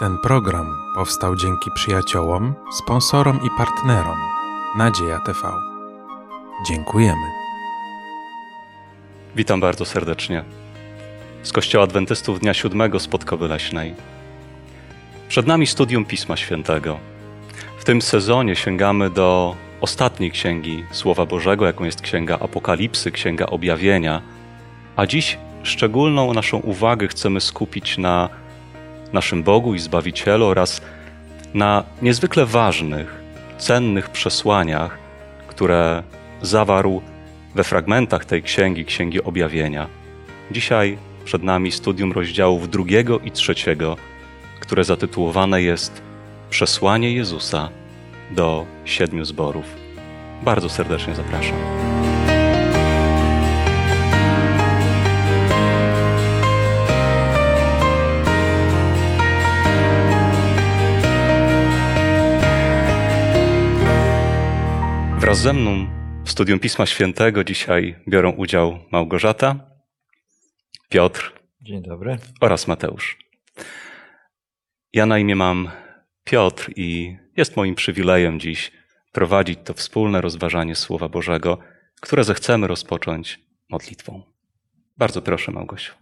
Ten program powstał dzięki przyjaciołom, sponsorom i partnerom Nadzieja TV. Dziękujemy. Witam bardzo serdecznie z Kościoła Adwentystów Dnia Siódmego Spotkowy Leśnej. Przed nami studium Pisma Świętego. W tym sezonie sięgamy do ostatniej księgi Słowa Bożego, jaką jest Księga Apokalipsy, Księga Objawienia, a dziś szczególną naszą uwagę chcemy skupić na naszym Bogu i Zbawicielu oraz na niezwykle ważnych, cennych przesłaniach, które zawarł we fragmentach tej księgi, Księgi Objawienia. Dzisiaj przed nami studium rozdziałów drugiego i trzeciego, które zatytułowane jest Przesłanie Jezusa do siedmiu zborów. Bardzo serdecznie zapraszam. Wraz ze mną w studium Pisma Świętego dzisiaj biorą udział Małgorzata, Piotr Dzień dobry. oraz Mateusz. Ja na imię mam Piotr i jest moim przywilejem dziś prowadzić to wspólne rozważanie Słowa Bożego, które zechcemy rozpocząć modlitwą. Bardzo proszę, Małgosiu.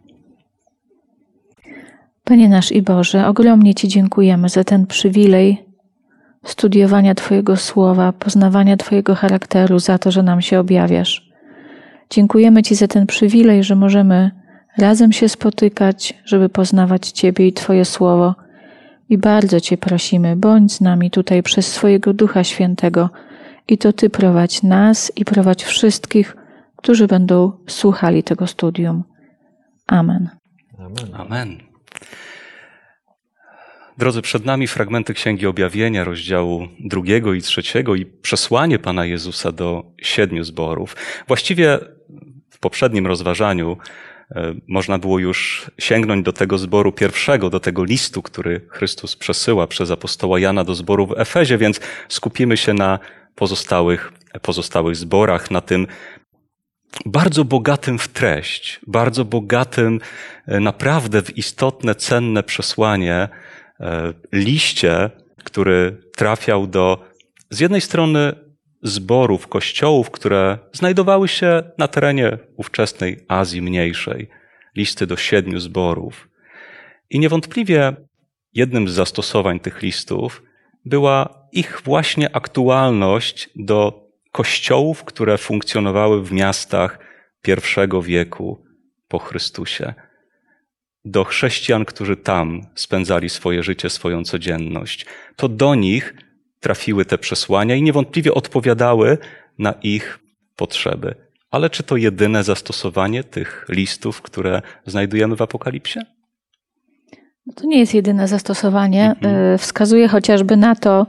Panie nasz i Boże, ogromnie Ci dziękujemy za ten przywilej studiowania Twojego słowa, poznawania Twojego charakteru, za to, że nam się objawiasz. Dziękujemy Ci za ten przywilej, że możemy razem się spotykać, żeby poznawać Ciebie i Twoje słowo. I bardzo Cię prosimy, bądź z nami tutaj przez swojego Ducha Świętego i to Ty prowadź nas i prowadź wszystkich, którzy będą słuchali tego studium. Amen. Amen. Amen. Drodzy, przed nami fragmenty Księgi Objawienia, rozdziału drugiego i trzeciego i przesłanie Pana Jezusa do siedmiu zborów. Właściwie w poprzednim rozważaniu e, można było już sięgnąć do tego zboru pierwszego, do tego listu, który Chrystus przesyła przez apostoła Jana do zboru w Efezie, więc skupimy się na pozostałych, pozostałych zborach, na tym bardzo bogatym w treść, bardzo bogatym e, naprawdę w istotne, cenne przesłanie liście, który trafiał do z jednej strony zborów, kościołów, które znajdowały się na terenie ówczesnej Azji Mniejszej, listy do siedmiu zborów. I niewątpliwie jednym z zastosowań tych listów była ich właśnie aktualność do kościołów, które funkcjonowały w miastach pierwszego wieku po Chrystusie. Do chrześcijan, którzy tam spędzali swoje życie, swoją codzienność. To do nich trafiły te przesłania i niewątpliwie odpowiadały na ich potrzeby. Ale czy to jedyne zastosowanie tych listów, które znajdujemy w Apokalipsie? No To nie jest jedyne zastosowanie. Mhm. Y, Wskazuje chociażby na to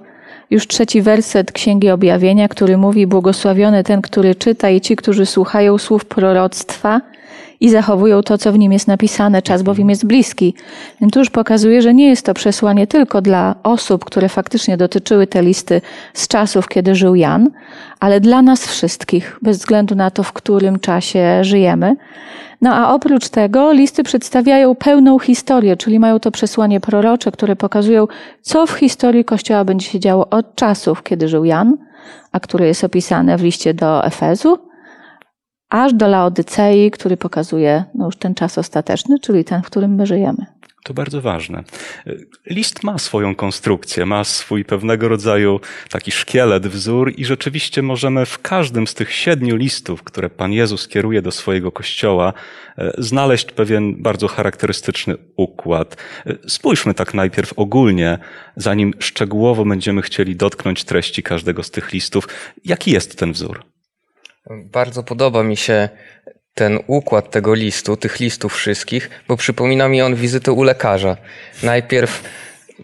już trzeci werset Księgi Objawienia, który mówi: Błogosławiony ten, który czyta, i ci, którzy słuchają słów proroctwa i zachowują to, co w nim jest napisane, czas bowiem jest bliski. Więc już pokazuje, że nie jest to przesłanie tylko dla osób, które faktycznie dotyczyły te listy z czasów, kiedy żył Jan, ale dla nas wszystkich, bez względu na to, w którym czasie żyjemy. No a oprócz tego listy przedstawiają pełną historię, czyli mają to przesłanie prorocze, które pokazują, co w historii Kościoła będzie się działo od czasów, kiedy żył Jan, a które jest opisane w liście do Efezu, aż do Laodycei, który pokazuje no już ten czas ostateczny, czyli ten, w którym my żyjemy. To bardzo ważne. List ma swoją konstrukcję, ma swój pewnego rodzaju taki szkielet, wzór i rzeczywiście możemy w każdym z tych siedmiu listów, które Pan Jezus kieruje do swojego kościoła, e, znaleźć pewien bardzo charakterystyczny układ. E, Spójrzmy tak najpierw ogólnie, zanim szczegółowo będziemy chcieli dotknąć treści każdego z tych listów. Jaki jest ten wzór? Bardzo podoba mi się ten układ tego listu, tych listów wszystkich, bo przypomina mi on wizytę u lekarza. Najpierw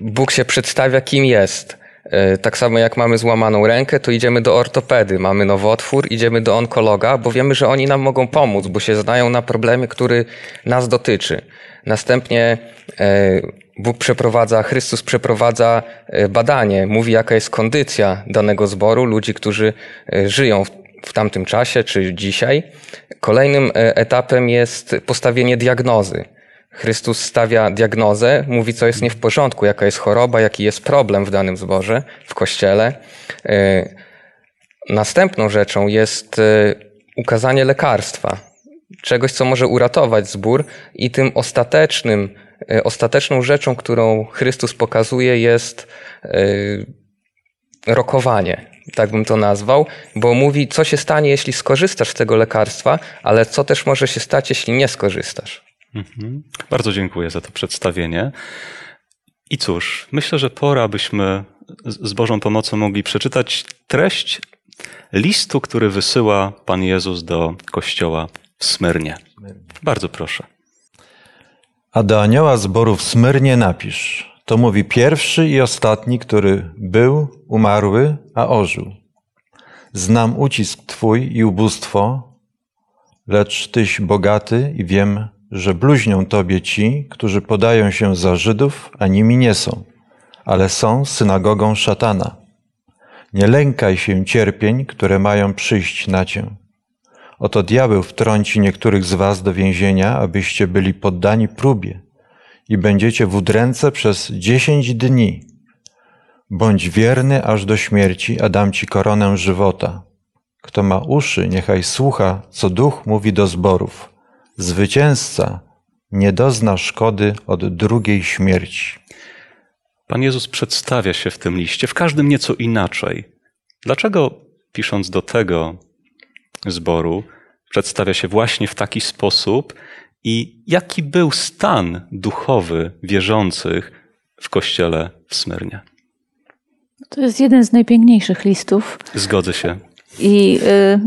Bóg się przedstawia, kim jest. E, Tak samo jak mamy złamaną rękę, to idziemy do ortopedy, mamy nowotwór, idziemy do onkologa, bo wiemy, że oni nam mogą pomóc, bo się znają na problemie, który nas dotyczy. Następnie e, Bóg przeprowadza, Chrystus przeprowadza e, badanie, mówi jaka jest kondycja danego zboru, ludzi, którzy żyją w, w tamtym czasie czy dzisiaj. Kolejnym e, etapem jest postawienie diagnozy. Chrystus stawia diagnozę, mówi, co jest nie w porządku, jaka jest choroba, jaki jest problem w danym zborze, w kościele. Y, następną rzeczą jest y, ukazanie lekarstwa, czegoś, co może uratować zbór, i tym ostatecznym, ostateczną rzeczą, którą Chrystus pokazuje, jest rokowanie, tak bym to nazwał, bo mówi, co się stanie, jeśli skorzystasz z tego lekarstwa, ale co też może się stać, jeśli nie skorzystasz. Mhm. Bardzo dziękuję za to przedstawienie. I cóż, myślę, że pora, abyśmy z Bożą pomocą mogli przeczytać treść listu, który wysyła Pan Jezus do kościoła w Smyrnie. Bardzo proszę. A do anioła zboru w Smyrnie napisz. To mówi pierwszy i ostatni, który był, umarły, a ożył. Znam ucisk Twój i ubóstwo, lecz Tyś bogaty i wiem, że bluźnią Tobie ci, którzy podają się za Żydów, a nimi nie są, ale są synagogą szatana. Nie lękaj się cierpień, które mają przyjść na Cię. Oto diabeł wtrąci niektórych z Was do więzienia, abyście byli poddani próbie i będziecie w udręce przez dziesięć dni. Bądź wierny aż do śmierci, a dam Ci koronę żywota. Kto ma uszy, niechaj słucha, co duch mówi do zborów. Zwycięzca nie dozna szkody od drugiej śmierci. Pan Jezus przedstawia się w tym liście, w każdym nieco inaczej. Dlaczego, pisząc do tego zboru, przedstawia się właśnie w taki sposób i jaki był stan duchowy wierzących w kościele w Smyrnie? To jest jeden z najpiękniejszych listów. Zgodzę się. I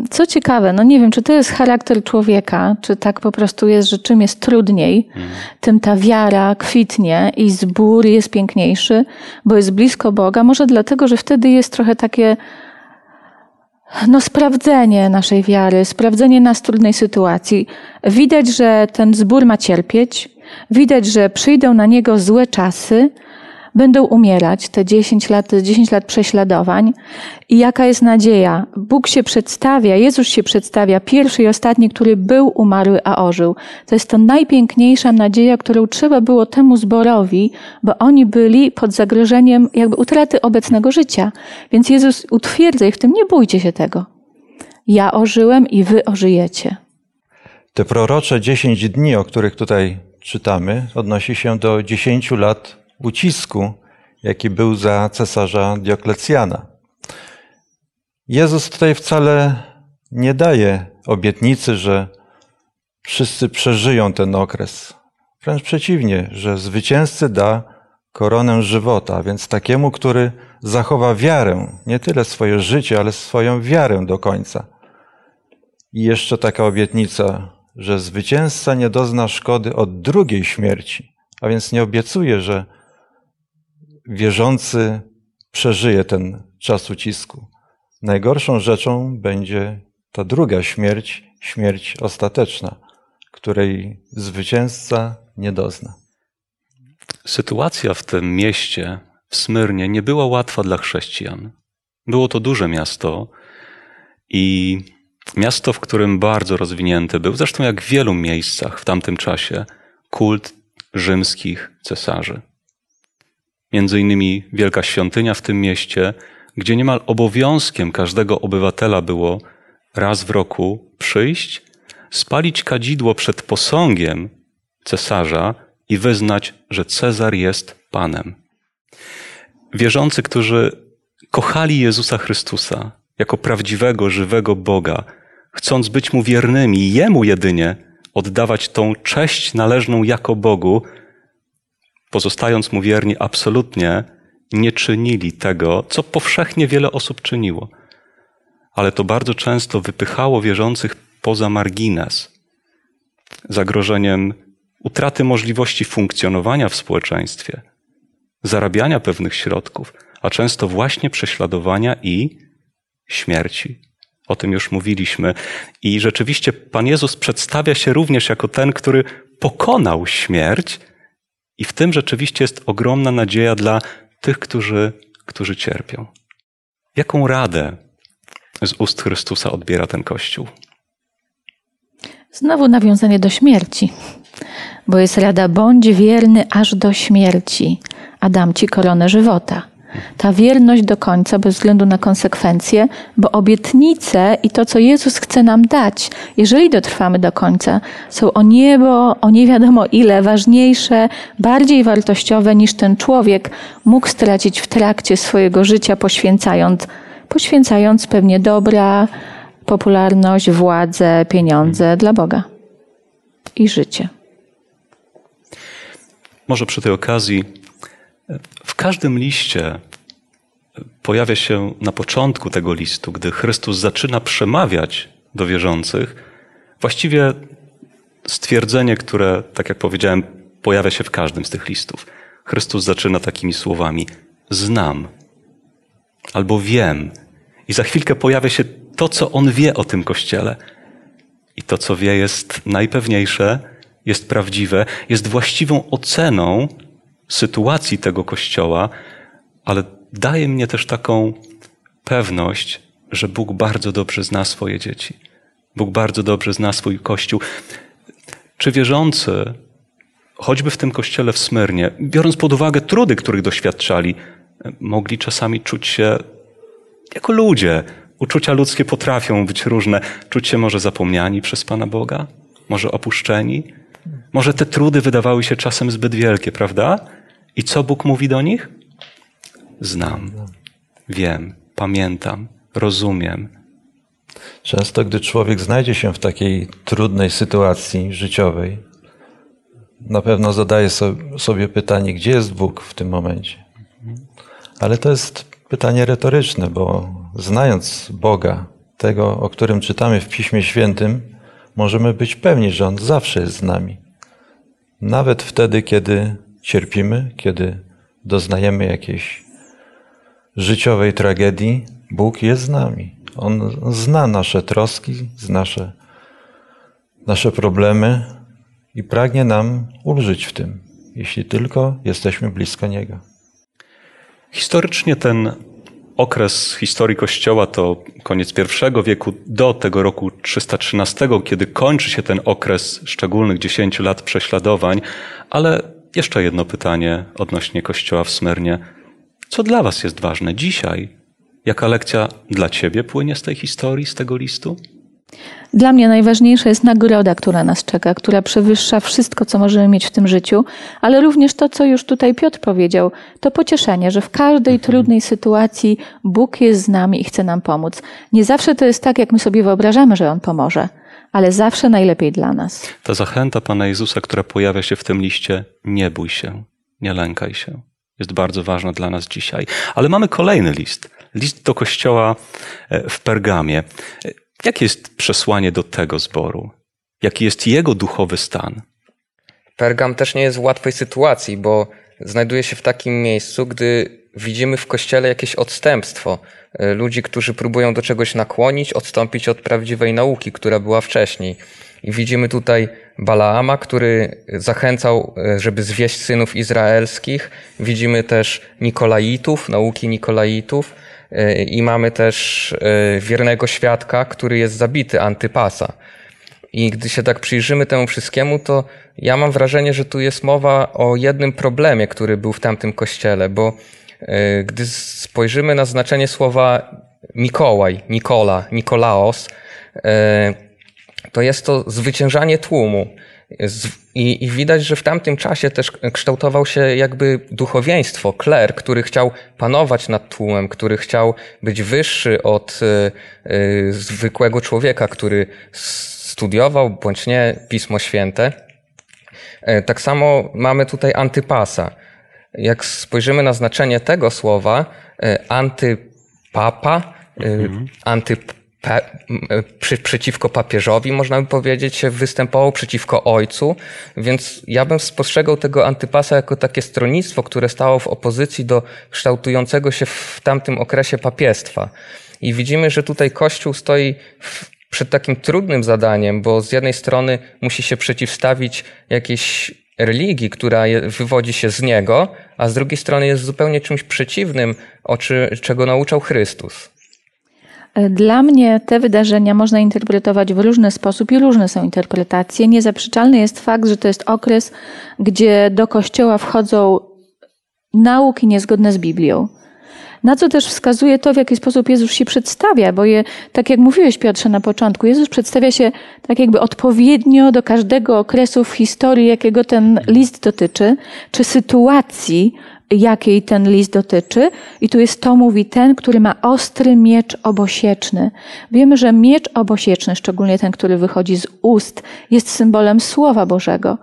y, co ciekawe, no nie wiem, czy to jest charakter człowieka, czy tak po prostu jest, że czym jest trudniej, hmm. tym ta wiara kwitnie i zbór jest piękniejszy, bo jest blisko Boga. Może dlatego, że wtedy jest trochę takie no, sprawdzenie naszej wiary, sprawdzenie nas w trudnej sytuacji. Widać, że ten zbór ma cierpieć, widać, że przyjdą na niego złe czasy, będą umierać te 10 lat, 10 lat prześladowań. I jaka jest nadzieja? Bóg się przedstawia, Jezus się przedstawia, pierwszy i ostatni, który był umarły, a ożył. To jest to najpiękniejsza nadzieja, którą trzeba było temu zborowi, bo oni byli pod zagrożeniem jakby utraty obecnego życia. Więc Jezus utwierdza ich w tym, nie bójcie się tego. Ja ożyłem i wy ożyjecie. Te prorocze 10 dni, o których tutaj czytamy, odnosi się do 10 lat ucisku, jaki był za cesarza Dioklecjana. Jezus tutaj wcale nie daje obietnicy, że wszyscy przeżyją ten okres. Wręcz przeciwnie, że zwycięzcy da koronę żywota, więc takiemu, który zachowa wiarę, nie tyle swoje życie, ale swoją wiarę do końca. I jeszcze taka obietnica, że zwycięzca nie dozna szkody od drugiej śmierci, a więc nie obiecuje, że wierzący przeżyje ten czas ucisku. Najgorszą rzeczą będzie ta druga śmierć, śmierć ostateczna, której zwycięzca nie dozna. Sytuacja w tym mieście, w Smyrnie, nie była łatwa dla chrześcijan. Było to duże miasto i miasto, w którym bardzo rozwinięty był, zresztą jak w wielu miejscach w tamtym czasie, kult rzymskich cesarzy między innymi wielka świątynia w tym mieście, gdzie niemal obowiązkiem każdego obywatela było raz w roku przyjść, spalić kadzidło przed posągiem cesarza i wyznać, że Cezar jest Panem. Wierzący, którzy kochali Jezusa Chrystusa jako prawdziwego, żywego Boga, chcąc być Mu wiernymi, Jemu jedynie oddawać tą cześć należną jako Bogu, pozostając mu wierni, absolutnie nie czynili tego, co powszechnie wiele osób czyniło. Ale to bardzo często wypychało wierzących poza margines, zagrożeniem utraty możliwości funkcjonowania w społeczeństwie, zarabiania pewnych środków, a często właśnie prześladowania i śmierci. O tym już mówiliśmy. I rzeczywiście Pan Jezus przedstawia się również jako ten, który pokonał śmierć i w tym rzeczywiście jest ogromna nadzieja dla tych, którzy, którzy cierpią. Jaką radę z ust Chrystusa odbiera ten Kościół? Znowu nawiązanie do śmierci. Bo jest rada, bądź wierny aż do śmierci, a dam ci koronę żywota. Ta wierność do końca, bez względu na konsekwencje, bo obietnice i to, co Jezus chce nam dać, jeżeli dotrwamy do końca, są o niebo, o nie wiadomo ile ważniejsze, bardziej wartościowe niż ten człowiek mógł stracić w trakcie swojego życia, poświęcając, poświęcając pewnie dobra, popularność, władzę, pieniądze dla Boga i życie. Może przy tej okazji każdym liście pojawia się na początku tego listu, gdy Chrystus zaczyna przemawiać do wierzących, właściwie stwierdzenie, które, tak jak powiedziałem, pojawia się w każdym z tych listów. Chrystus zaczyna takimi słowami: Znam albo wiem. I za chwilkę pojawia się to, co on wie o tym kościele. I to, co wie, jest najpewniejsze, jest prawdziwe, jest właściwą oceną sytuacji tego kościoła, ale daje mnie też taką pewność, że Bóg bardzo dobrze zna swoje dzieci. Bóg bardzo dobrze zna swój kościół. Czy wierzący, choćby w tym kościele w Smyrnie, biorąc pod uwagę trudy, których doświadczali, mogli czasami czuć się jako ludzie. Uczucia ludzkie potrafią być różne. Czuć się może zapomniani przez Pana Boga, może opuszczeni. Może te trudy wydawały się czasem zbyt wielkie, prawda? I co Bóg mówi do nich? Znam, wiem, pamiętam, rozumiem. Często, gdy człowiek znajdzie się w takiej trudnej sytuacji życiowej, na pewno zadaje sobie pytanie, gdzie jest Bóg w tym momencie. Ale to jest pytanie retoryczne, bo znając Boga, tego, o którym czytamy w Piśmie Świętym, możemy być pewni, że On zawsze jest z nami. Nawet wtedy, kiedy cierpimy, kiedy doznajemy jakiejś życiowej tragedii, Bóg jest z nami. On zna nasze troski, zna nasze, nasze problemy i pragnie nam ulżyć w tym, jeśli tylko jesteśmy blisko Niego. Historycznie ten okres historii Kościoła to koniec I wieku do tego roku 313, kiedy kończy się ten okres szczególnych 10 lat prześladowań, ale jeszcze jedno pytanie odnośnie Kościoła w Smyrnie. Co dla Was jest ważne dzisiaj? Jaka lekcja dla Ciebie płynie z tej historii, z tego listu? Dla mnie najważniejsza jest nagroda, która nas czeka, która przewyższa wszystko, co możemy mieć w tym życiu, ale również to, co już tutaj Piotr powiedział, to pocieszenie, że w każdej mhm. trudnej sytuacji Bóg jest z nami i chce nam pomóc. Nie zawsze to jest tak, jak my sobie wyobrażamy, że On pomoże, ale zawsze najlepiej dla nas. Ta zachęta Pana Jezusa, która pojawia się w tym liście, nie bój się, nie lękaj się, jest bardzo ważna dla nas dzisiaj. Ale mamy kolejny list. List do kościoła e, w Pergamie. Jakie jest przesłanie do tego zboru? Jaki jest jego duchowy stan? Pergam też nie jest w łatwej sytuacji, bo znajduje się w takim miejscu, gdy widzimy w kościele jakieś odstępstwo. E, ludzi, którzy próbują do czegoś nakłonić, odstąpić od prawdziwej nauki, która była wcześniej. I widzimy tutaj Balaama, który zachęcał, e, żeby zwieść synów izraelskich. Widzimy też Nikolaitów, nauki Nikolaitów. E, I mamy też wiernego świadka, który jest zabity, Antypasa. I gdy się tak przyjrzymy temu wszystkiemu, to ja mam wrażenie, że tu jest mowa o jednym problemie, który był w tamtym kościele, bo gdy spojrzymy na znaczenie słowa Mikołaj, Nikola, Nikolaos, e, to jest to zwyciężanie tłumu. I, widać, że w tamtym czasie też kształtował się jakby duchowieństwo, kler, który chciał panować nad tłumem, który chciał być wyższy od y, zwykłego człowieka, który studiował bądź nie Pismo Święte. Tak samo mamy tutaj antypasa. Jak spojrzymy na znaczenie tego słowa, e, antypapa, e, mhm. anty przy, przeciwko papieżowi, można by powiedzieć, występował przeciwko ojcu, więc ja bym spostrzegał tego antypasa jako takie stronnictwo, które stało w opozycji do kształtującego się w tamtym okresie papiestwa. I widzimy, że tutaj Kościół stoi w, przed takim trudnym zadaniem, bo z jednej strony musi się przeciwstawić jakiejś religii, która wywodzi się z niego, a z drugiej strony jest zupełnie czymś przeciwnym, czy, czego nauczał Chrystus. Dla mnie te wydarzenia można interpretować w różny sposób i różne są interpretacje. Niezaprzeczalny jest fakt, że to jest okres, gdzie do kościoła wchodzą nauki niezgodne z Biblią. Na co też wskazuje to, w jaki sposób Jezus się przedstawia, bo je, tak jak mówiłeś Piotrze na początku, Jezus przedstawia się tak jakby odpowiednio do każdego okresu w historii, jakiego ten list dotyczy, czy sytuacji, jakiej ten list dotyczy. I tu jest to, mówi ten, który ma ostry miecz obosieczny. Wiemy, że miecz obosieczny, szczególnie ten, który wychodzi z ust, jest symbolem Słowa Bożego.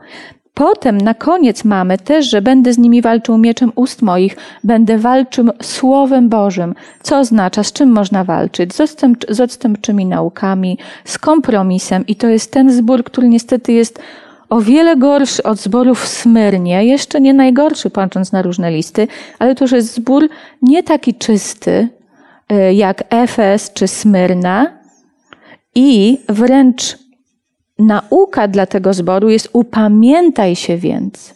Potem na koniec mamy też, że będę z nimi walczył mieczem ust moich, będę walczył Słowem Bożym. Co oznacza, z czym można walczyć? Z, odstęp, z odstępczymi naukami, z kompromisem. I to jest ten zbór, który niestety jest o wiele gorszy od zborów w Smyrnie, jeszcze nie najgorszy, patrząc na różne listy, ale to już jest zbór nie taki czysty e, jak Efes czy Smyrna i wręcz nauka dla tego zboru jest upamiętaj się więc.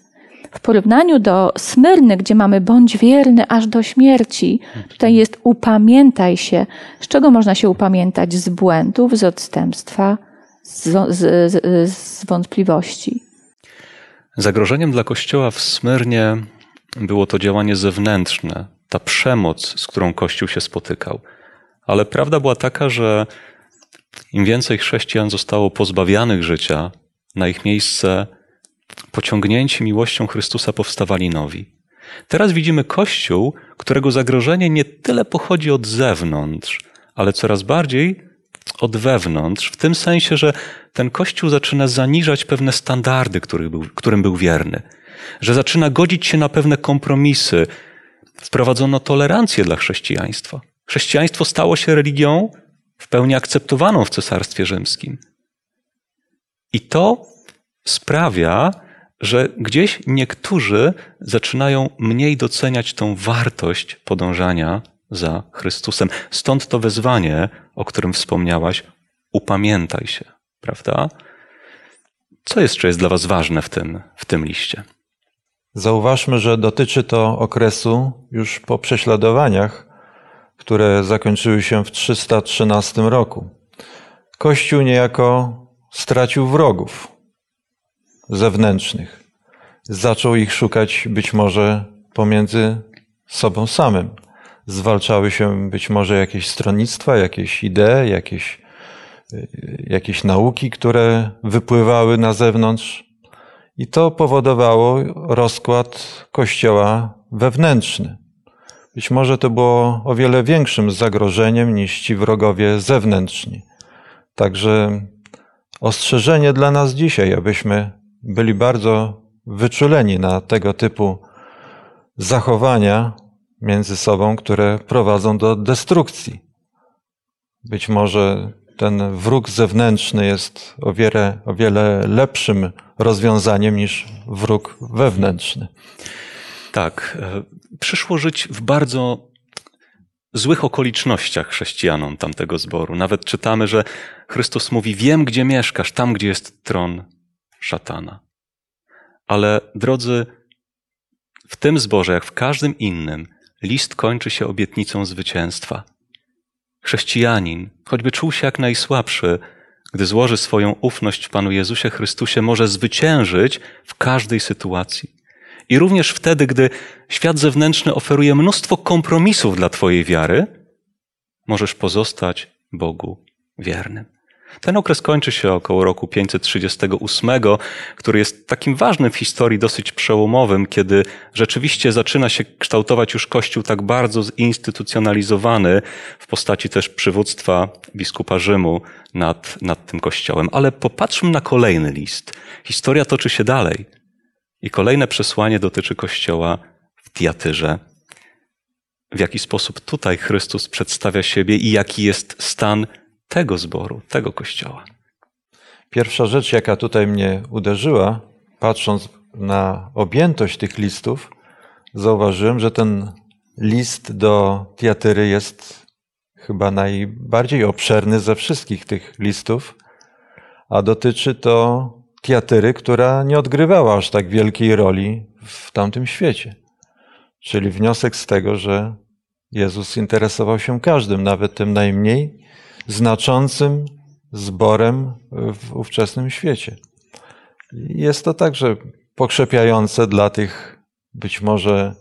W porównaniu do Smyrny, gdzie mamy bądź wierny aż do śmierci, tutaj jest upamiętaj się. Z czego można się upamiętać? Z błędów, z odstępstwa, z, z, z, z wątpliwości. Zagrożeniem dla Kościoła w Smyrnie było to działanie zewnętrzne, ta przemoc, z którą Kościół się spotykał. Ale prawda była taka, że im więcej chrześcijan zostało pozbawianych życia, na ich miejsce pociągnięci miłością Chrystusa powstawali nowi. Teraz widzimy Kościół, którego zagrożenie nie tyle pochodzi od zewnątrz, ale coraz bardziej od wewnątrz, w tym sensie, że ten Kościół zaczyna zaniżać pewne standardy, którym był wierny, że zaczyna godzić się na pewne kompromisy. Wprowadzono tolerancję dla chrześcijaństwa. Chrześcijaństwo stało się religią, w pełni akceptowaną w Cesarstwie Rzymskim. I to sprawia, że gdzieś niektórzy zaczynają mniej doceniać tą wartość podążania za Chrystusem. Stąd to wezwanie, o którym wspomniałaś, upamiętaj się, prawda? Co jeszcze jest dla Was ważne w tym, w tym liście? Zauważmy, że dotyczy to okresu już po prześladowaniach, które zakończyły się w 313 roku. Kościół niejako stracił wrogów zewnętrznych. Zaczął ich szukać być może pomiędzy sobą samym. Zwalczały się być może jakieś stronnictwa, jakieś idee, jakieś, jakieś nauki, które wypływały na zewnątrz. I to powodowało rozkład kościoła wewnętrzny. Być może to było o wiele większym zagrożeniem niż ci wrogowie zewnętrzni. Także ostrzeżenie dla nas dzisiaj, abyśmy byli bardzo wyczuleni na tego typu zachowania między sobą, które prowadzą do destrukcji. Być może ten wróg zewnętrzny jest o wiele, o wiele lepszym rozwiązaniem niż wróg wewnętrzny. Tak. E, przyszło żyć w bardzo złych okolicznościach chrześcijanom tamtego zboru. Nawet czytamy, że Chrystus mówi: Wiem, gdzie mieszkasz, tam, gdzie jest tron szatana. Ale drodzy, w tym zborze, jak w każdym innym, list kończy się obietnicą zwycięstwa. Chrześcijanin, choćby czuł się jak najsłabszy, gdy złoży swoją ufność w Panu Jezusie Chrystusie, może zwyciężyć w każdej sytuacji. I również wtedy, gdy świat zewnętrzny oferuje mnóstwo kompromisów dla Twojej wiary, możesz pozostać Bogu wiernym. Ten okres kończy się około roku 538, który jest takim ważnym w historii, dosyć przełomowym, kiedy rzeczywiście zaczyna się kształtować już Kościół tak bardzo zinstytucjonalizowany w postaci też przywództwa biskupa Rzymu nad, nad tym Kościołem. Ale popatrzmy na kolejny list. Historia toczy się dalej. I kolejne przesłanie dotyczy Kościoła w Tiatyrze. W jaki sposób tutaj Chrystus przedstawia siebie i jaki jest stan tego zboru, tego Kościoła. Pierwsza rzecz, jaka tutaj mnie uderzyła, patrząc na objętość tych listów, zauważyłem, że ten list do Tiatyry jest chyba najbardziej obszerny ze wszystkich tych listów, a dotyczy to Tiatyry, która nie odgrywała aż tak wielkiej roli w tamtym świecie. Czyli wniosek z tego, że Jezus interesował się każdym, nawet tym najmniej znaczącym zborem w ówczesnym świecie. Jest to także pokrzepiające dla tych być może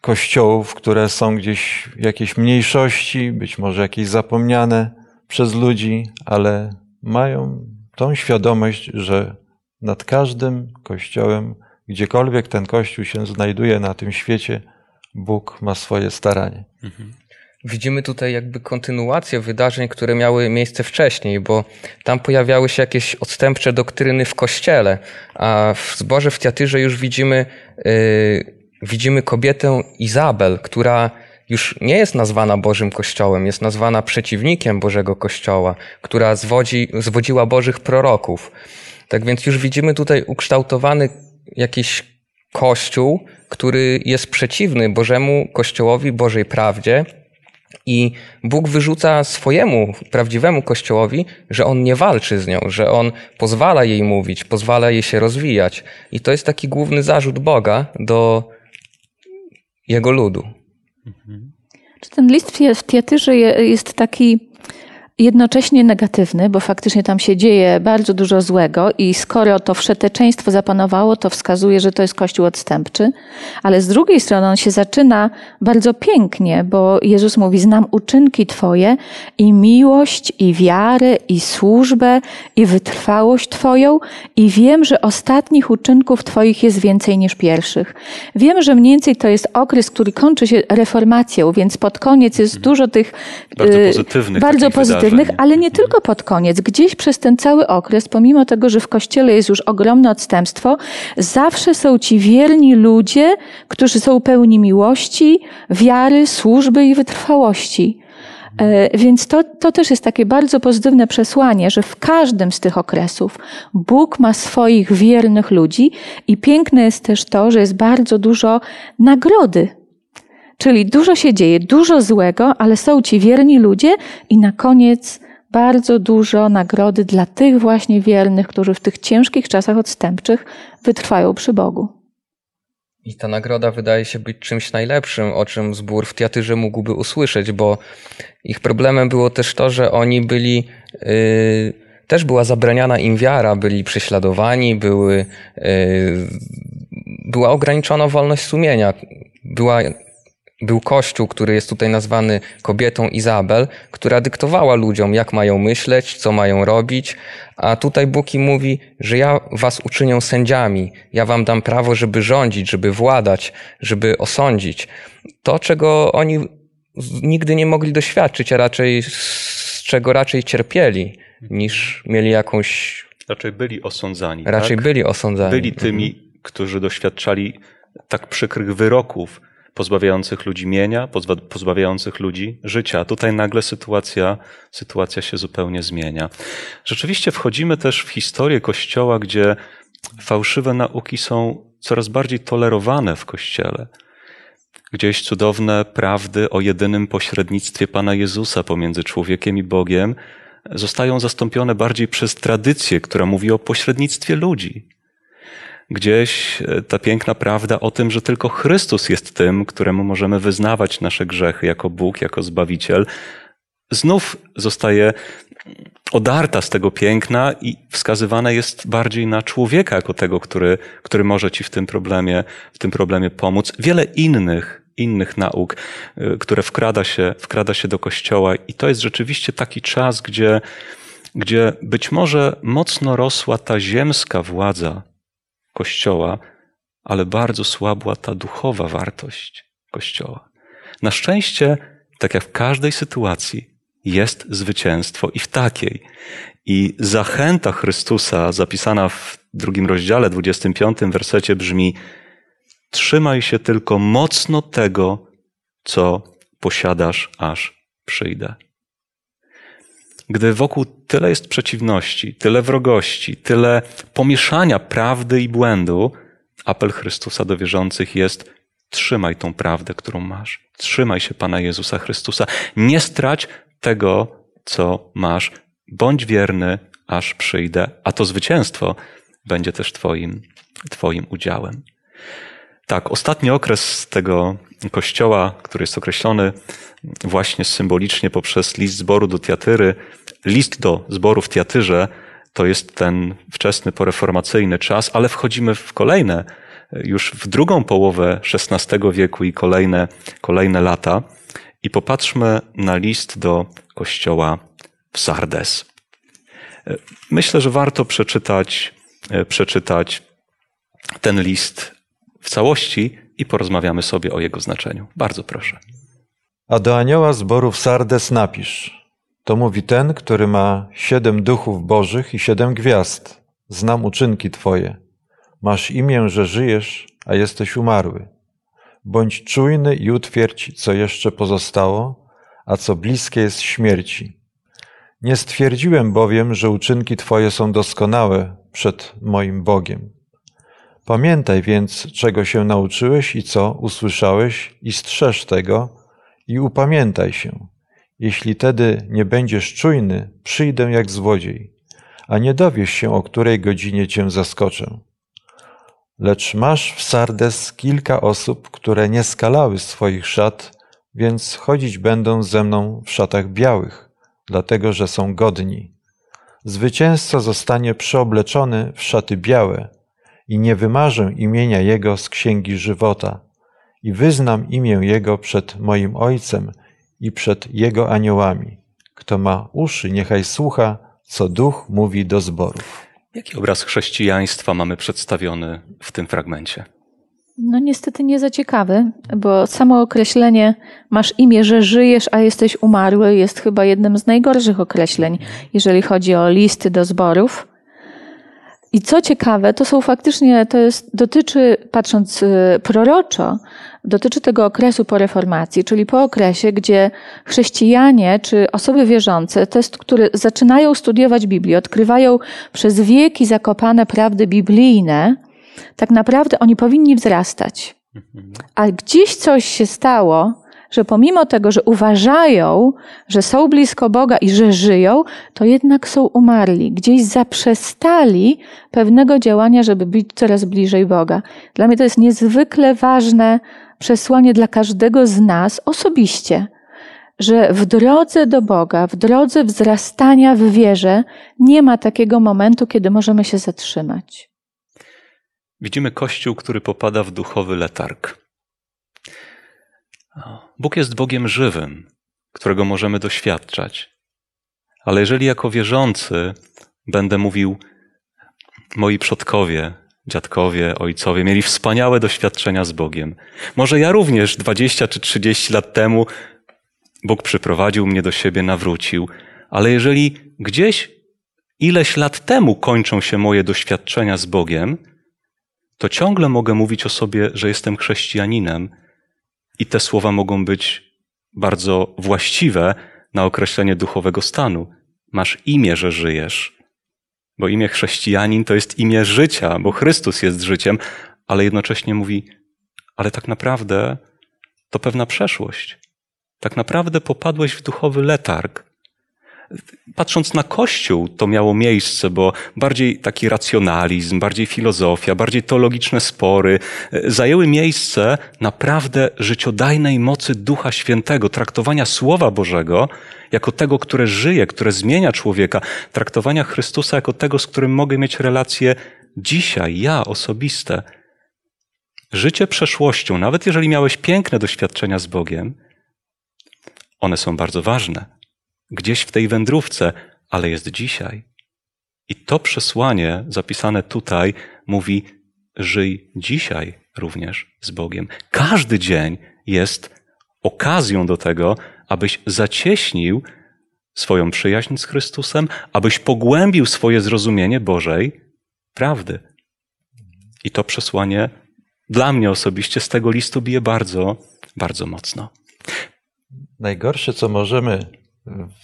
kościołów, które są gdzieś w jakiejś mniejszości, być może jakieś zapomniane przez ludzi, ale mają tą świadomość, że nad każdym kościołem, gdziekolwiek ten kościół się znajduje na tym świecie, Bóg ma swoje staranie. Mhm. Widzimy tutaj jakby kontynuację wydarzeń, które miały miejsce wcześniej, bo tam pojawiały się jakieś odstępcze doktryny w kościele, a w zborze w Tiatyrze już widzimy, yy, widzimy kobietę Izabel, która już nie jest nazwana Bożym Kościołem, jest nazwana przeciwnikiem Bożego Kościoła, która zwodzi, zwodziła Bożych proroków. Tak więc już widzimy tutaj ukształtowany jakiś Kościół, który jest przeciwny Bożemu Kościołowi, Bożej prawdzie. I Bóg wyrzuca swojemu prawdziwemu Kościołowi, że on nie walczy z nią, że on pozwala jej mówić, pozwala jej się rozwijać. I to jest taki główny zarzut Boga do jego ludu. Czy ten list w Tiatyrze jest taki jednocześnie negatywny, bo faktycznie tam się dzieje bardzo dużo złego i skoro to wszeteczeństwo zapanowało, to wskazuje, że to jest kościół odstępczy, ale z drugiej strony on się zaczyna bardzo pięknie, bo Jezus mówi, znam uczynki Twoje i miłość, i wiarę, i służbę, i wytrwałość Twoją i wiem, że ostatnich uczynków Twoich jest więcej niż pierwszych. Wiem, że mniej więcej to jest okres, który kończy się reformacją, więc pod koniec jest dużo tych bardzo y, pozytywnych, bardzo pozytywnych ale nie tylko pod koniec. Gdzieś przez ten cały okres, pomimo tego, że w kościele jest już ogromne odstępstwo, zawsze są ci wierni ludzie, którzy są pełni miłości, wiary, służby i wytrwałości. E, więc to, to też jest takie bardzo pozytywne przesłanie, że w każdym z tych okresów Bóg ma swoich wiernych ludzi i piękne jest też to, że jest bardzo dużo nagrody Czyli dużo się dzieje, dużo złego, ale są ci wierni ludzie i na koniec bardzo dużo nagrody dla tych właśnie wiernych, którzy w tych ciężkich czasach odstępczych wytrwają przy Bogu. I ta nagroda wydaje się być czymś najlepszym, o czym zbór w Tiatyrze mógłby usłyszeć, bo ich problemem było też to, że oni byli, yy, też była zabraniana im wiara, byli prześladowani, były, yy, była ograniczona wolność sumienia, była był kościół, który jest tutaj nazwany kobietą Izabel, która dyktowała ludziom, jak mają myśleć, co mają robić, a tutaj Bóg im mówi, że ja was uczynię sędziami, ja wam dam prawo, żeby rządzić, żeby władać, żeby osądzić. To, czego oni nigdy nie mogli doświadczyć, a raczej z czego raczej cierpieli, niż mieli jakąś. Raczej byli osądzani. Raczej tak? byli osądzani. Byli tymi, mhm. którzy doświadczali tak przykrych wyroków, pozbawiających ludzi mienia, pozbawiających ludzi życia. Tutaj nagle sytuacja, sytuacja się zupełnie zmienia. Rzeczywiście wchodzimy też w historię Kościoła, gdzie fałszywe nauki są coraz bardziej tolerowane w Kościele. Gdzieś cudowne prawdy o jedynym pośrednictwie Pana Jezusa pomiędzy człowiekiem i Bogiem zostają zastąpione bardziej przez tradycję, która mówi o pośrednictwie ludzi gdzieś e, ta piękna prawda o tym, że tylko Chrystus jest tym, któremu możemy wyznawać nasze grzechy jako Bóg, jako Zbawiciel, znów zostaje odarta z tego piękna i wskazywane jest bardziej na człowieka jako tego, który, który może ci w tym problemie, w tym problemie pomóc. Wiele innych, innych nauk, e, które wkrada się, wkrada się do kościoła i to jest rzeczywiście taki czas, gdzie, gdzie być może mocno rosła ta ziemska władza Kościoła, ale bardzo słabła ta duchowa wartość Kościoła. Na szczęście, tak jak w każdej sytuacji, jest zwycięstwo i w takiej. I zachęta Chrystusa, zapisana w drugim rozdziale, 25 wersecie brzmi: Trzymaj się tylko mocno tego, co posiadasz, aż przyjdę. Gdy wokół tyle jest przeciwności, tyle wrogości, tyle pomieszania prawdy i błędu, apel Chrystusa do wierzących jest: trzymaj tą prawdę, którą masz. Trzymaj się Pana Jezusa Chrystusa. Nie strać tego, co masz. Bądź wierny, aż przyjdę, a to zwycięstwo będzie też Twoim, twoim udziałem. Tak, ostatni okres tego, Kościoła, który jest określony właśnie symbolicznie poprzez list zboru do Tiatyry. List do zboru w Tiatyrze to jest ten wczesny poreformacyjny czas, ale wchodzimy w kolejne, już w drugą połowę XVI wieku i kolejne, kolejne lata. I popatrzmy na list do kościoła w Sardes. Myślę, że warto przeczytać, przeczytać ten list w całości i porozmawiamy sobie o jego znaczeniu. Bardzo proszę. A do anioła zborów Sardes napisz. To mówi ten, który ma siedem duchów bożych i siedem gwiazd. Znam uczynki Twoje. Masz imię, że żyjesz, a jesteś umarły. Bądź czujny i utwierdź, co jeszcze pozostało, a co bliskie jest śmierci. Nie stwierdziłem bowiem, że uczynki Twoje są doskonałe przed moim Bogiem. Pamiętaj więc, czego się nauczyłeś i co usłyszałeś, i strzeż tego, i upamiętaj się. Jeśli tedy nie będziesz czujny, przyjdę jak złodziej, a nie dowiesz się, o której godzinie cię zaskoczę. Lecz masz w Sardes kilka osób, które nie skalały swoich szat, więc chodzić będą ze mną w szatach białych, dlatego że są godni. Zwycięzca zostanie przeobleczony w szaty białe i nie wymarzę imienia Jego z księgi żywota i wyznam imię Jego przed moim Ojcem i przed Jego aniołami. Kto ma uszy, niechaj słucha, co Duch mówi do zborów. Jaki obraz chrześcijaństwa mamy przedstawiony w tym fragmencie? No niestety nie za ciekawy, bo samo określenie masz imię, że żyjesz, a jesteś umarły jest chyba jednym z najgorszych określeń, jeżeli chodzi o listy do zborów. I co ciekawe, to są faktycznie, to jest, dotyczy, patrząc y, proroczo, dotyczy tego okresu po reformacji, czyli po okresie, gdzie chrześcijanie czy osoby wierzące, te, które zaczynają studiować Biblię, odkrywają przez wieki zakopane prawdy biblijne, tak naprawdę oni powinni wzrastać. A gdzieś coś się stało, że pomimo tego, że uważają, że są blisko Boga i że żyją, to jednak są umarli. Gdzieś zaprzestali pewnego działania, żeby być coraz bliżej Boga. Dla mnie to jest niezwykle ważne przesłanie dla każdego z nas osobiście, że w drodze do Boga, w drodze wzrastania w wierze, nie ma takiego momentu, kiedy możemy się zatrzymać. Widzimy Kościół, który popada w duchowy letarg. Bóg jest Bogiem żywym, którego możemy doświadczać. Ale jeżeli jako wierzący będę mówił, moi przodkowie, dziadkowie, ojcowie mieli wspaniałe doświadczenia z Bogiem. Może ja również 20 czy 30 lat temu Bóg przyprowadził mnie do siebie, nawrócił, ale jeżeli gdzieś ileś lat temu kończą się moje doświadczenia z Bogiem, to ciągle mogę mówić o sobie, że jestem chrześcijaninem i te słowa mogą być bardzo właściwe na określenie duchowego stanu. Masz imię, że żyjesz. Bo imię chrześcijanin to jest imię życia, bo Chrystus jest życiem, ale jednocześnie mówi, ale tak naprawdę to pewna przeszłość. Tak naprawdę popadłeś w duchowy letarg. Patrząc na Kościół, to miało miejsce, bo bardziej taki racjonalizm, bardziej filozofia, bardziej teologiczne spory e, zajęły miejsce naprawdę życiodajnej mocy Ducha Świętego, traktowania Słowa Bożego jako tego, które żyje, które zmienia człowieka, traktowania Chrystusa jako tego, z którym mogę mieć relacje dzisiaj, ja osobiste. Życie przeszłością, nawet jeżeli miałeś piękne doświadczenia z Bogiem, one są bardzo ważne gdzieś w tej wędrówce, ale jest dzisiaj. I to przesłanie zapisane tutaj mówi: żyj dzisiaj również z Bogiem. Każdy dzień jest okazją do tego, abyś zacieśnił swoją przyjaźń z Chrystusem, abyś pogłębił swoje zrozumienie Bożej prawdy. I to przesłanie dla mnie osobiście z tego listu bije bardzo, bardzo mocno. Najgorsze, co możemy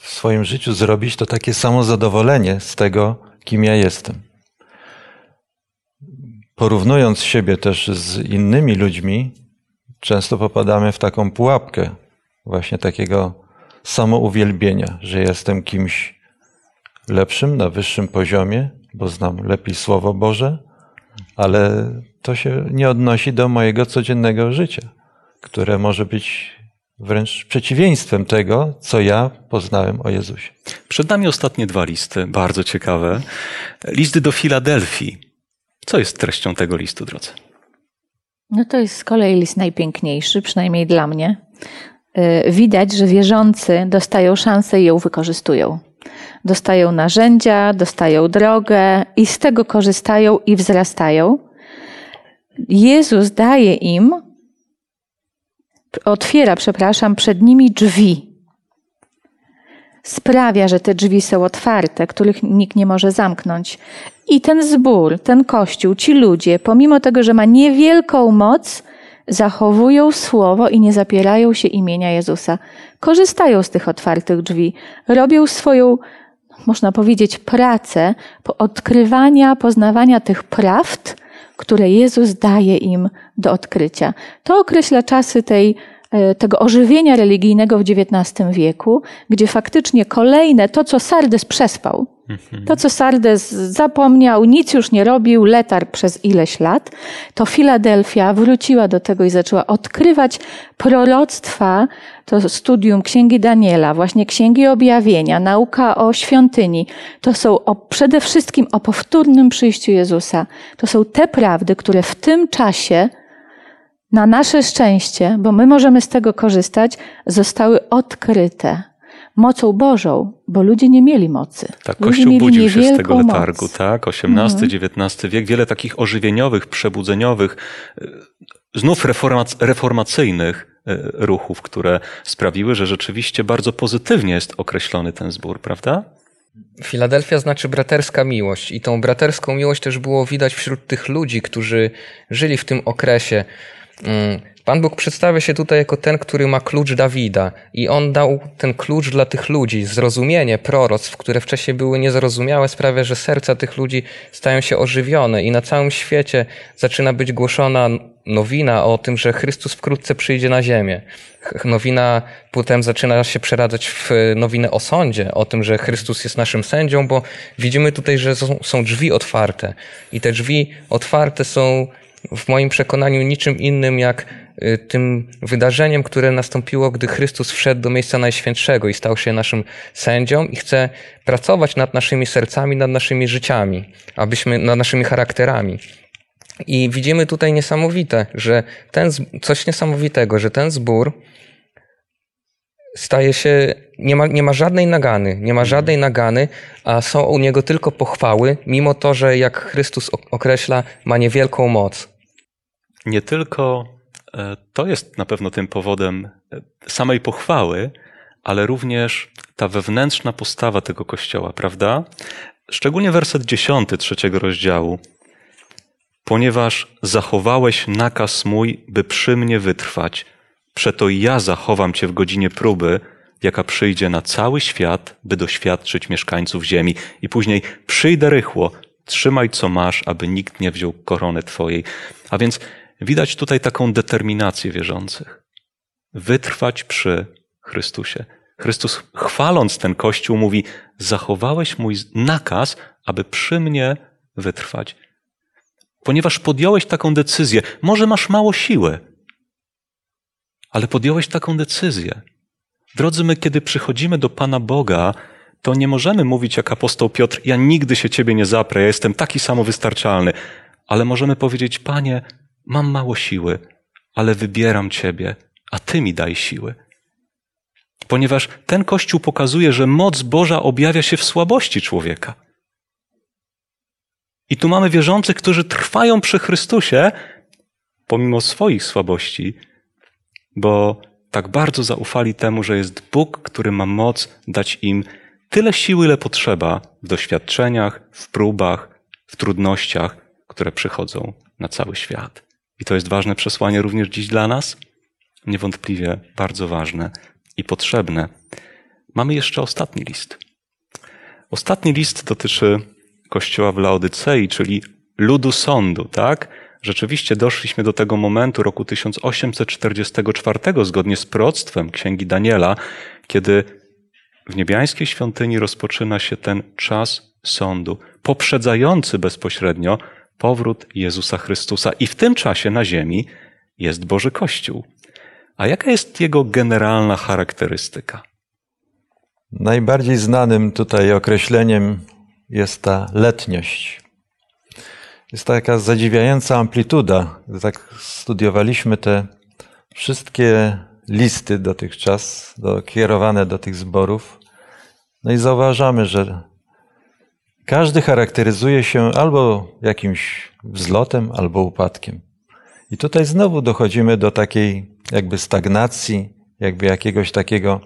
w swoim życiu zrobić, to takie samo zadowolenie z tego, kim ja jestem. Porównując siebie też z innymi ludźmi, często popadamy w taką pułapkę właśnie takiego samouwielbienia, że jestem kimś lepszym, na wyższym poziomie, bo znam lepiej Słowo Boże, ale to się nie odnosi do mojego codziennego życia. które może być wręcz przeciwieństwem tego, co ja poznałem o Jezusie. Przed nami ostatnie dwa listy, bardzo ciekawe. Listy do Filadelfii. Co jest treścią tego listu, drodzy? No to jest z kolei list najpiękniejszy, przynajmniej dla mnie. Y, widać, że wierzący dostają szansę i ją wykorzystują. Dostają narzędzia, dostają drogę i z tego korzystają i wzrastają. Jezus daje im, otwiera, przepraszam, przed nimi drzwi. Sprawia, że te drzwi są otwarte, których nikt nie może zamknąć. I ten zbór, ten kościół, ci ludzie, pomimo tego, że ma niewielką moc, zachowują słowo i nie zapierają się imienia Jezusa. Korzystają z tych otwartych drzwi, robią swoją, można powiedzieć, pracę odkrywania, poznawania tych prawd, które Jezus daje im do odkrycia. To określa czasy tej tego ożywienia religijnego w XIX wieku, gdzie faktycznie kolejne, to co Sardes przespał, mhm. to co Sardes zapomniał, nic już nie robił, letarg przez ileś lat, to Filadelfia wróciła do tego i zaczęła odkrywać proroctwa, to studium Księgi Daniela, właśnie Księgi Objawienia, nauka o świątyni, to są o, przede wszystkim o powtórnym przyjściu Jezusa. To są te prawdy, które w tym czasie na nasze szczęście, bo my możemy z tego korzystać, zostały odkryte mocą Bożą, bo ludzie nie mieli mocy. Tak, ludzie Kościół budził się z tego letargu, moc. tak? XVIII, XIX wiek, wiele takich ożywieniowych, przebudzeniowych, e, znów reformacyjnych e, ruchów, które sprawiły, że rzeczywiście bardzo pozytywnie jest określony ten zbór, prawda? Filadelfia znaczy braterska miłość i tą braterską miłość też było widać wśród tych ludzi, którzy żyli w tym okresie. Mm, Pan Bóg przedstawia się tutaj jako ten, który ma klucz Dawida i on dał ten klucz dla tych ludzi. Zrozumienie proroctw, które wcześniej były niezrozumiałe, sprawia, że serca tych ludzi stają się ożywione i na całym świecie zaczyna być głoszona nowina o tym, że Chrystus wkrótce przyjdzie na ziemię. Nowina potem zaczyna się przeradzać w nowinę o sądzie, o tym, że Chrystus jest naszym sędzią, bo widzimy tutaj, że są drzwi otwarte i te drzwi otwarte są w moim przekonaniu niczym innym jak y, tym wydarzeniem, które nastąpiło, gdy Chrystus wszedł do miejsca Najświętszego i stał się naszym sędzią i chce pracować nad naszymi sercami, nad naszymi życiami, abyśmy, nad naszymi charakterami. I widzimy tutaj niesamowite, że ten, coś niesamowitego, że ten zbór staje się, nie ma, nie ma żadnej nagany, nie ma żadnej nagany, a są u niego tylko pochwały, mimo to, że jak Chrystus określa, ma niewielką moc nie tylko e, to jest na pewno tym powodem e, samej pochwały, ale również ta wewnętrzna postawa tego kościoła, prawda? Szczególnie werset dziesiąty trzeciego rozdziału. Ponieważ zachowałeś nakaz mój, by przy mnie wytrwać, przeto ja zachowam cię w godzinie próby, jaka przyjdzie na cały świat, by doświadczyć mieszkańców ziemi. I później przyjdę rychło, trzymaj co masz, aby nikt nie wziął korony twojej. A więc Widać tutaj taką determinację wierzących. Wytrwać przy Chrystusie. Chrystus, chwaląc ten Kościół, mówi: Zachowałeś mój nakaz, aby przy mnie wytrwać. Ponieważ podjąłeś taką decyzję, może masz mało siły, ale podjąłeś taką decyzję. Drodzy, my, kiedy przychodzimy do Pana Boga, to nie możemy mówić jak apostoł Piotr: Ja nigdy się Ciebie nie zaprę, ja jestem taki samowystarczalny. Ale możemy powiedzieć: Panie, Mam mało siły, ale wybieram Ciebie, a Ty mi daj siły. Ponieważ ten Kościół pokazuje, że moc Boża objawia się w słabości człowieka. I tu mamy wierzących, którzy trwają przy Chrystusie, pomimo swoich słabości, bo tak bardzo zaufali temu, że jest Bóg, który ma moc dać im tyle siły, ile potrzeba w doświadczeniach, w próbach, w trudnościach, które przychodzą na cały świat. I to jest ważne przesłanie również dziś dla nas? Niewątpliwie bardzo ważne i potrzebne. Mamy jeszcze ostatni list. Ostatni list dotyczy kościoła w Laodycei, czyli ludu sądu, tak? Rzeczywiście doszliśmy do tego momentu roku 1844, zgodnie z proroctwem Księgi Daniela, kiedy w niebiańskiej świątyni rozpoczyna się ten czas sądu, poprzedzający bezpośrednio powrót Jezusa Chrystusa. I w tym czasie na ziemi jest Boży Kościół. A jaka jest jego generalna charakterystyka? Najbardziej znanym tutaj określeniem jest ta letniość. Jest taka zadziwiająca amplituda. Tak studiowaliśmy te wszystkie listy dotychczas do, kierowane do tych zborów, no i zauważamy, że każdy charakteryzuje się albo jakimś wzlotem, albo upadkiem. I tutaj znowu dochodzimy do takiej jakby stagnacji, jakby jakiegoś takiego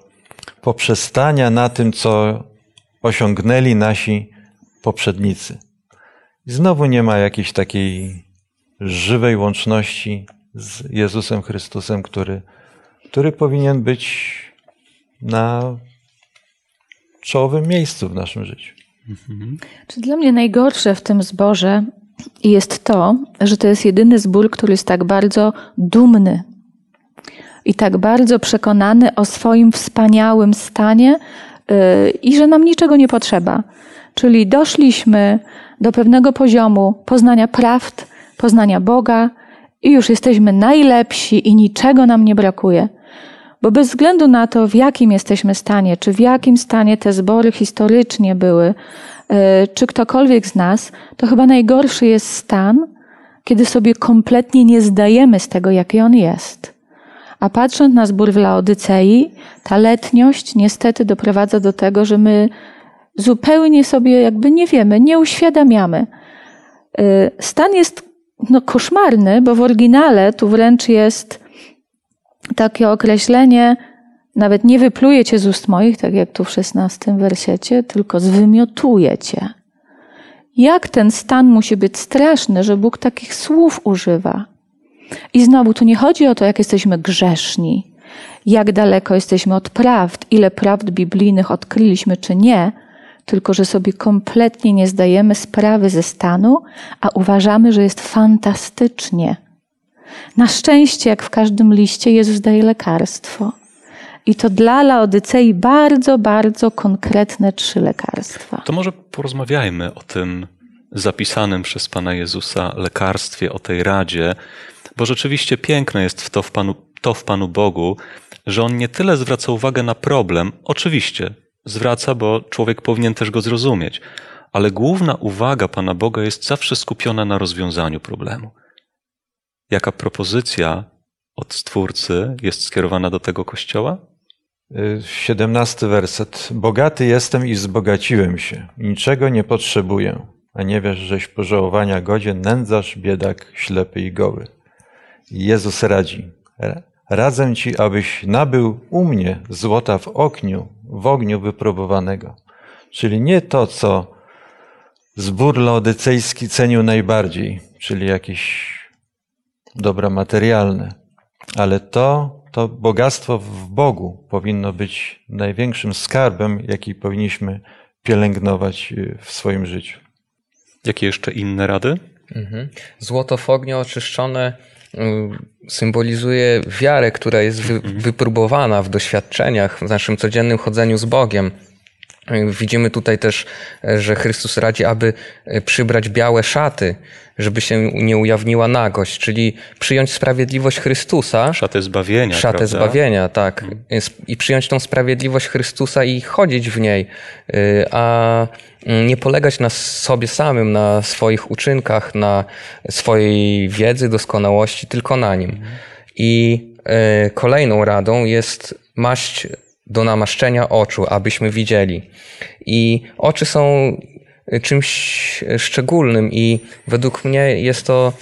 poprzestania na tym, co osiągnęli nasi poprzednicy. I znowu nie ma jakiejś takiej żywej łączności z Jezusem Chrystusem, który, który powinien być na czołowym miejscu w naszym życiu. Czy dla mnie najgorsze w tym zborze jest to, że to jest jedyny zbór, który jest tak bardzo dumny i tak bardzo przekonany o swoim wspaniałym stanie yy, i że nam niczego nie potrzeba. Czyli doszliśmy do pewnego poziomu poznania prawd, poznania Boga i już jesteśmy najlepsi i niczego nam nie brakuje. Bo bez względu na to, w jakim jesteśmy stanie, czy w jakim stanie te zbory historycznie były, e, czy ktokolwiek z nas, to chyba najgorszy jest stan, kiedy sobie kompletnie nie zdajemy z tego, jaki on jest. A patrząc na zbór w Laodycei, ta letniość niestety doprowadza do tego, że my zupełnie sobie jakby nie wiemy, nie uświadamiamy. E, stan jest no, koszmarny, bo w oryginale tu wręcz jest takie określenie, nawet nie wypluje cię z ust moich, tak jak tu w szesnastym wersecie, tylko zwymiotuje cię. Jak ten stan musi być straszny, że Bóg takich słów używa? I znowu, tu nie chodzi o to, jak jesteśmy grzeszni, jak daleko jesteśmy od prawd, ile prawd biblijnych odkryliśmy czy nie, tylko że sobie kompletnie nie zdajemy sprawy ze stanu, a uważamy, że jest fantastycznie na szczęście, jak w każdym liście, Jezus daje lekarstwo. I to dla Laodycei bardzo, bardzo konkretne trzy lekarstwa. To może porozmawiajmy o tym zapisanym przez Pana Jezusa lekarstwie, o tej radzie, bo rzeczywiście piękne jest w to w Panu, to w Panu Bogu, że On nie tyle zwraca uwagę na problem, oczywiście zwraca, bo człowiek powinien też go zrozumieć, ale główna uwaga Pana Boga jest zawsze skupiona na rozwiązaniu problemu jaka propozycja od Stwórcy jest skierowana do tego kościoła? Y, siedemnasty werset. Bogaty jestem i wzbogaciłem się. Niczego nie potrzebuję. A nie wiesz, żeś pożałowania godzien, nędzarz, biedak, ślepy i goły. Jezus radzi. Radzę ci, abyś nabył u mnie złota w ogniu, w ogniu wypróbowanego. Czyli nie to, co zbór laodycejski cenił najbardziej, czyli jakieś dobra materialne, ale to, to bogactwo w Bogu powinno być największym skarbem, jaki powinniśmy pielęgnować y, w swoim życiu. Jakie jeszcze inne rady? Mhm. Złoto w ogniu oczyszczone y, symbolizuje wiarę, która jest wy, mhm. wypróbowana w doświadczeniach, w naszym codziennym chodzeniu z Bogiem. Widzimy tutaj też, że Chrystus radzi, aby przybrać białe szaty, żeby się nie ujawniła nagość, czyli przyjąć sprawiedliwość Chrystusa. Szatę zbawienia. Szatę prawda? zbawienia, tak. Mhm. I przyjąć tą sprawiedliwość Chrystusa i chodzić w niej, y, a nie polegać na sobie samym, na swoich uczynkach, na swojej wiedzy, doskonałości, tylko na nim. Mhm. I kolejną radą jest maść do namaszczenia oczu, abyśmy widzieli. I oczy są czymś szczególnym i według mnie jest to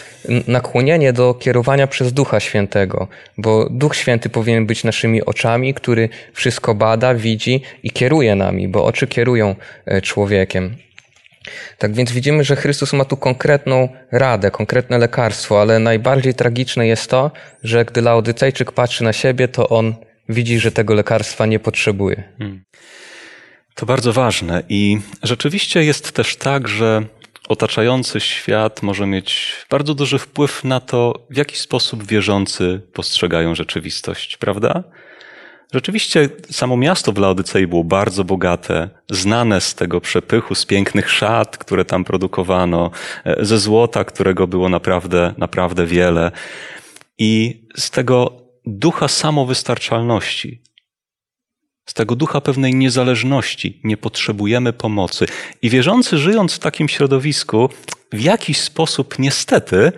nakłonienie do kierowania przez Ducha Świętego, bo Duch Święty powinien być naszymi oczami, który wszystko bada, widzi i kieruje nami, bo oczy kierują e, człowiekiem. Tak więc widzimy, że Chrystus ma tu konkretną radę, konkretne lekarstwo, ale najbardziej tragiczne jest to, że gdy Laodycejczyk patrzy na siebie, to on widzi, że tego lekarstwa nie potrzebuje. Hmm. To bardzo ważne i rzeczywiście jest też tak, że otaczający świat może mieć bardzo duży wpływ na to, w jaki sposób wierzący postrzegają rzeczywistość, prawda? Rzeczywiście samo miasto w Laodycei było bardzo bogate, znane z tego przepychu, z pięknych szat, które tam produkowano, e, ze złota, którego było naprawdę, naprawdę wiele. I z tego ducha samowystarczalności, z tego ducha pewnej niezależności. Nie potrzebujemy pomocy. I wierzący, żyjąc w takim środowisku, w jakiś sposób niestety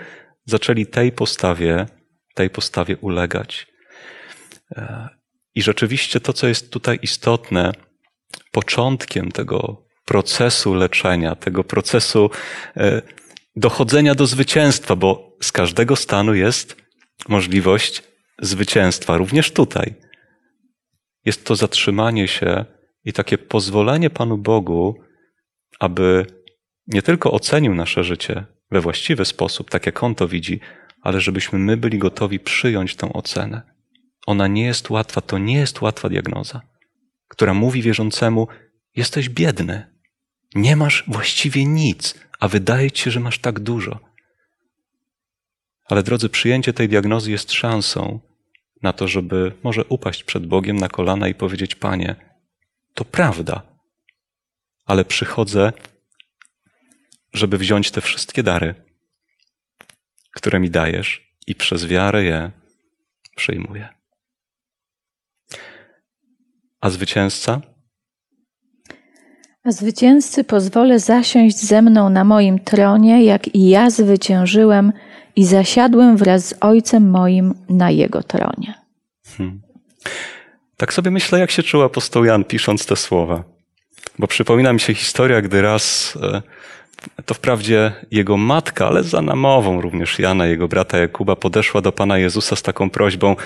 zaczęli tej postawie, tej postawie ulegać. E, I rzeczywiście to, co jest tutaj istotne, początkiem tego procesu leczenia, tego procesu e, dochodzenia do zwycięstwa, bo z każdego stanu jest możliwość zwycięstwa, również tutaj. Jest to zatrzymanie się i takie pozwolenie Panu Bogu, aby nie tylko ocenił nasze życie we właściwy sposób, tak jak On to widzi, ale żebyśmy my byli gotowi przyjąć tą ocenę. Ona nie jest łatwa, to nie jest łatwa diagnoza, która mówi wierzącemu: Jesteś biedny, nie masz właściwie nic, a wydaje ci się, że masz tak dużo. Ale drodzy, przyjęcie tej diagnozy jest szansą na to, żeby może upaść przed Bogiem na kolana i powiedzieć: Panie, to prawda, ale przychodzę, żeby wziąć te wszystkie dary, które mi dajesz, i przez wiarę je przyjmuję. A zwycięzca? A zwycięzcy pozwolę zasiąść ze mną na moim tronie, jak i ja zwyciężyłem i zasiadłem wraz z Ojcem moim na Jego tronie. Hmm. Tak sobie myślę, jak się czuł apostoł Jan pisząc te słowa. Bo przypomina mi się historia, gdy raz, e, to wprawdzie jego matka, ale za namową również Jana, jego brata Jakuba, podeszła do Pana Jezusa z taką prośbą: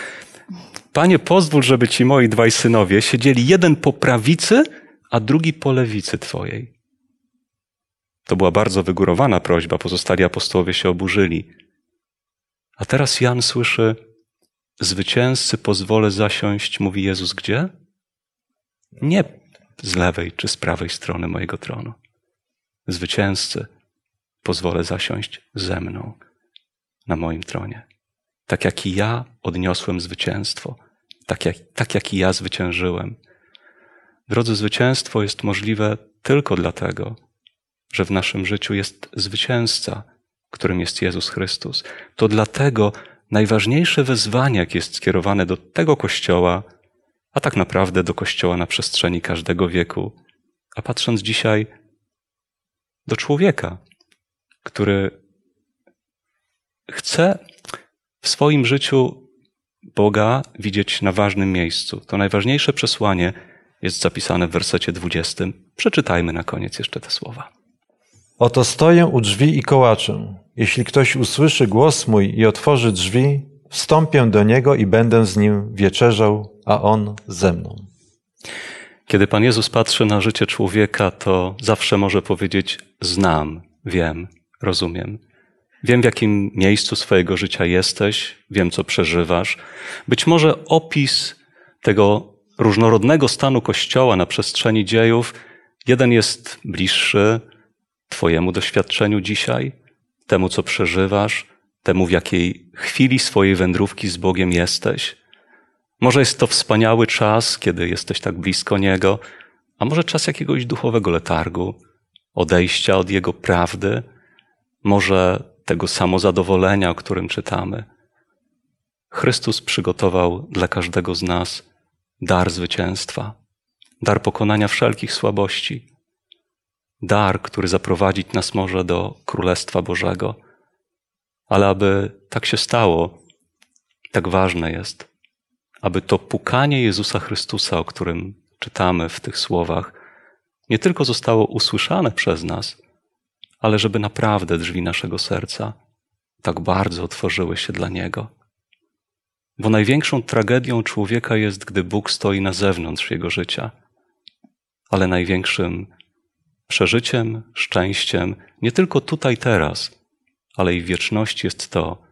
Panie, pozwól, żeby ci moi dwaj synowie siedzieli jeden po prawicy, a drugi po lewicy Twojej. To była bardzo wygórowana prośba, pozostali apostołowie się oburzyli. A teraz Jan słyszy: Zwycięzcy pozwolę zasiąść, mówi Jezus, gdzie? Nie z lewej czy z prawej strony mojego tronu. Zwycięzcy pozwolę zasiąść ze mną na moim tronie. Tak jak i ja odniosłem zwycięstwo, tak jak, tak jak i ja zwyciężyłem. Drodzy, zwycięstwo jest możliwe tylko dlatego, że w naszym życiu jest zwycięzca, którym jest Jezus Chrystus. To dlatego najważniejsze wezwanie, jakie jest skierowane do tego Kościoła, a tak naprawdę do Kościoła na przestrzeni każdego wieku, a patrząc dzisiaj do człowieka, który chce w swoim życiu Boga widzieć na ważnym miejscu. To najważniejsze przesłanie jest zapisane w wersecie 20. Przeczytajmy na koniec jeszcze te słowa. Oto stoję u drzwi i kołaczę. Jeśli ktoś usłyszy głos mój i otworzy drzwi, wstąpię do niego i będę z nim wieczerzał, a on ze mną. Kiedy Pan Jezus patrzy na życie człowieka, to zawsze może powiedzieć: Znam, wiem, rozumiem. Wiem, w jakim miejscu swojego życia jesteś, wiem, co przeżywasz. Być może opis tego różnorodnego stanu Kościoła na przestrzeni dziejów, jeden jest bliższy Twojemu doświadczeniu dzisiaj, temu, co przeżywasz, temu, w jakiej chwili swojej wędrówki z Bogiem jesteś. Może jest to wspaniały czas, kiedy jesteś tak blisko Niego, a może czas jakiegoś duchowego letargu, odejścia od Jego prawdy, może tego samozadowolenia, o którym czytamy. Chrystus przygotował dla każdego z nas dar zwycięstwa, dar pokonania wszelkich słabości, dar, który zaprowadzić nas może do Królestwa Bożego. Ale aby tak się stało, tak ważne jest, aby to pukanie Jezusa Chrystusa, o którym czytamy w tych słowach, nie tylko zostało usłyszane przez nas, ale żeby naprawdę drzwi naszego serca tak bardzo otworzyły się dla Niego. Bo największą tragedią człowieka jest, gdy Bóg stoi na zewnątrz jego życia, ale największym przeżyciem, szczęściem, nie tylko tutaj, teraz, ale i w wieczności jest to,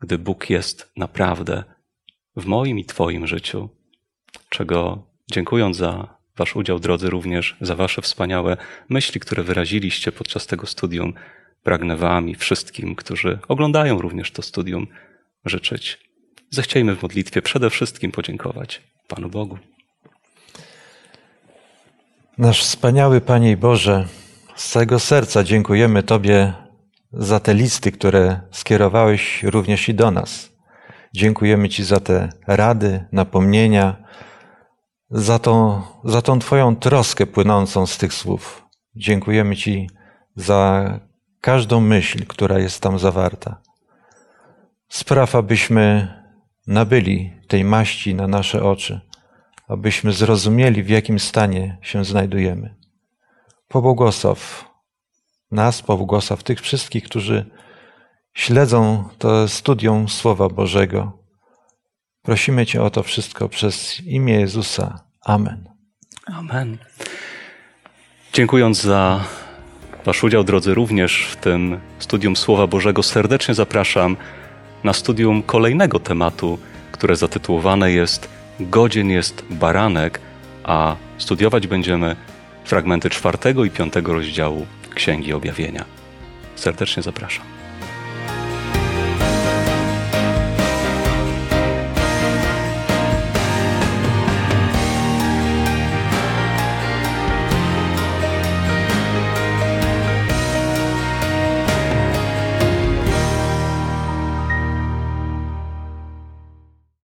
gdy Bóg jest naprawdę w moim i Twoim życiu, czego dziękując za Wasz udział, drodzy, również za Wasze wspaniałe myśli, które wyraziliście podczas tego studium, pragnę Wam i wszystkim, którzy oglądają również to studium, życzyć. Zechciejmy w modlitwie przede wszystkim podziękować Panu Bogu. Nasz wspaniały Panie Boże, z całego serca dziękujemy Tobie za te listy, które skierowałeś również i do nas. Dziękujemy Ci za te rady, napomnienia, za, to, za tą Twoją troskę płynącą z tych słów. Dziękujemy Ci za każdą myśl, która jest tam zawarta. Spraw, abyśmy nabyli tej maści na nasze oczy, abyśmy zrozumieli, w jakim stanie się znajdujemy. Pobłogosław nas, pobłogosław tych wszystkich, którzy śledzą to studium Słowa Bożego. Prosimy Cię o to wszystko przez imię Jezusa. Amen. Amen. Dziękując za Wasz udział, drodzy, również w tym studium Słowa Bożego, serdecznie zapraszam na studium kolejnego tematu, które zatytułowane jest Godzien jest baranek, a studiować będziemy fragmenty czwartego i piątego rozdziału Księgi Objawienia. Serdecznie zapraszam.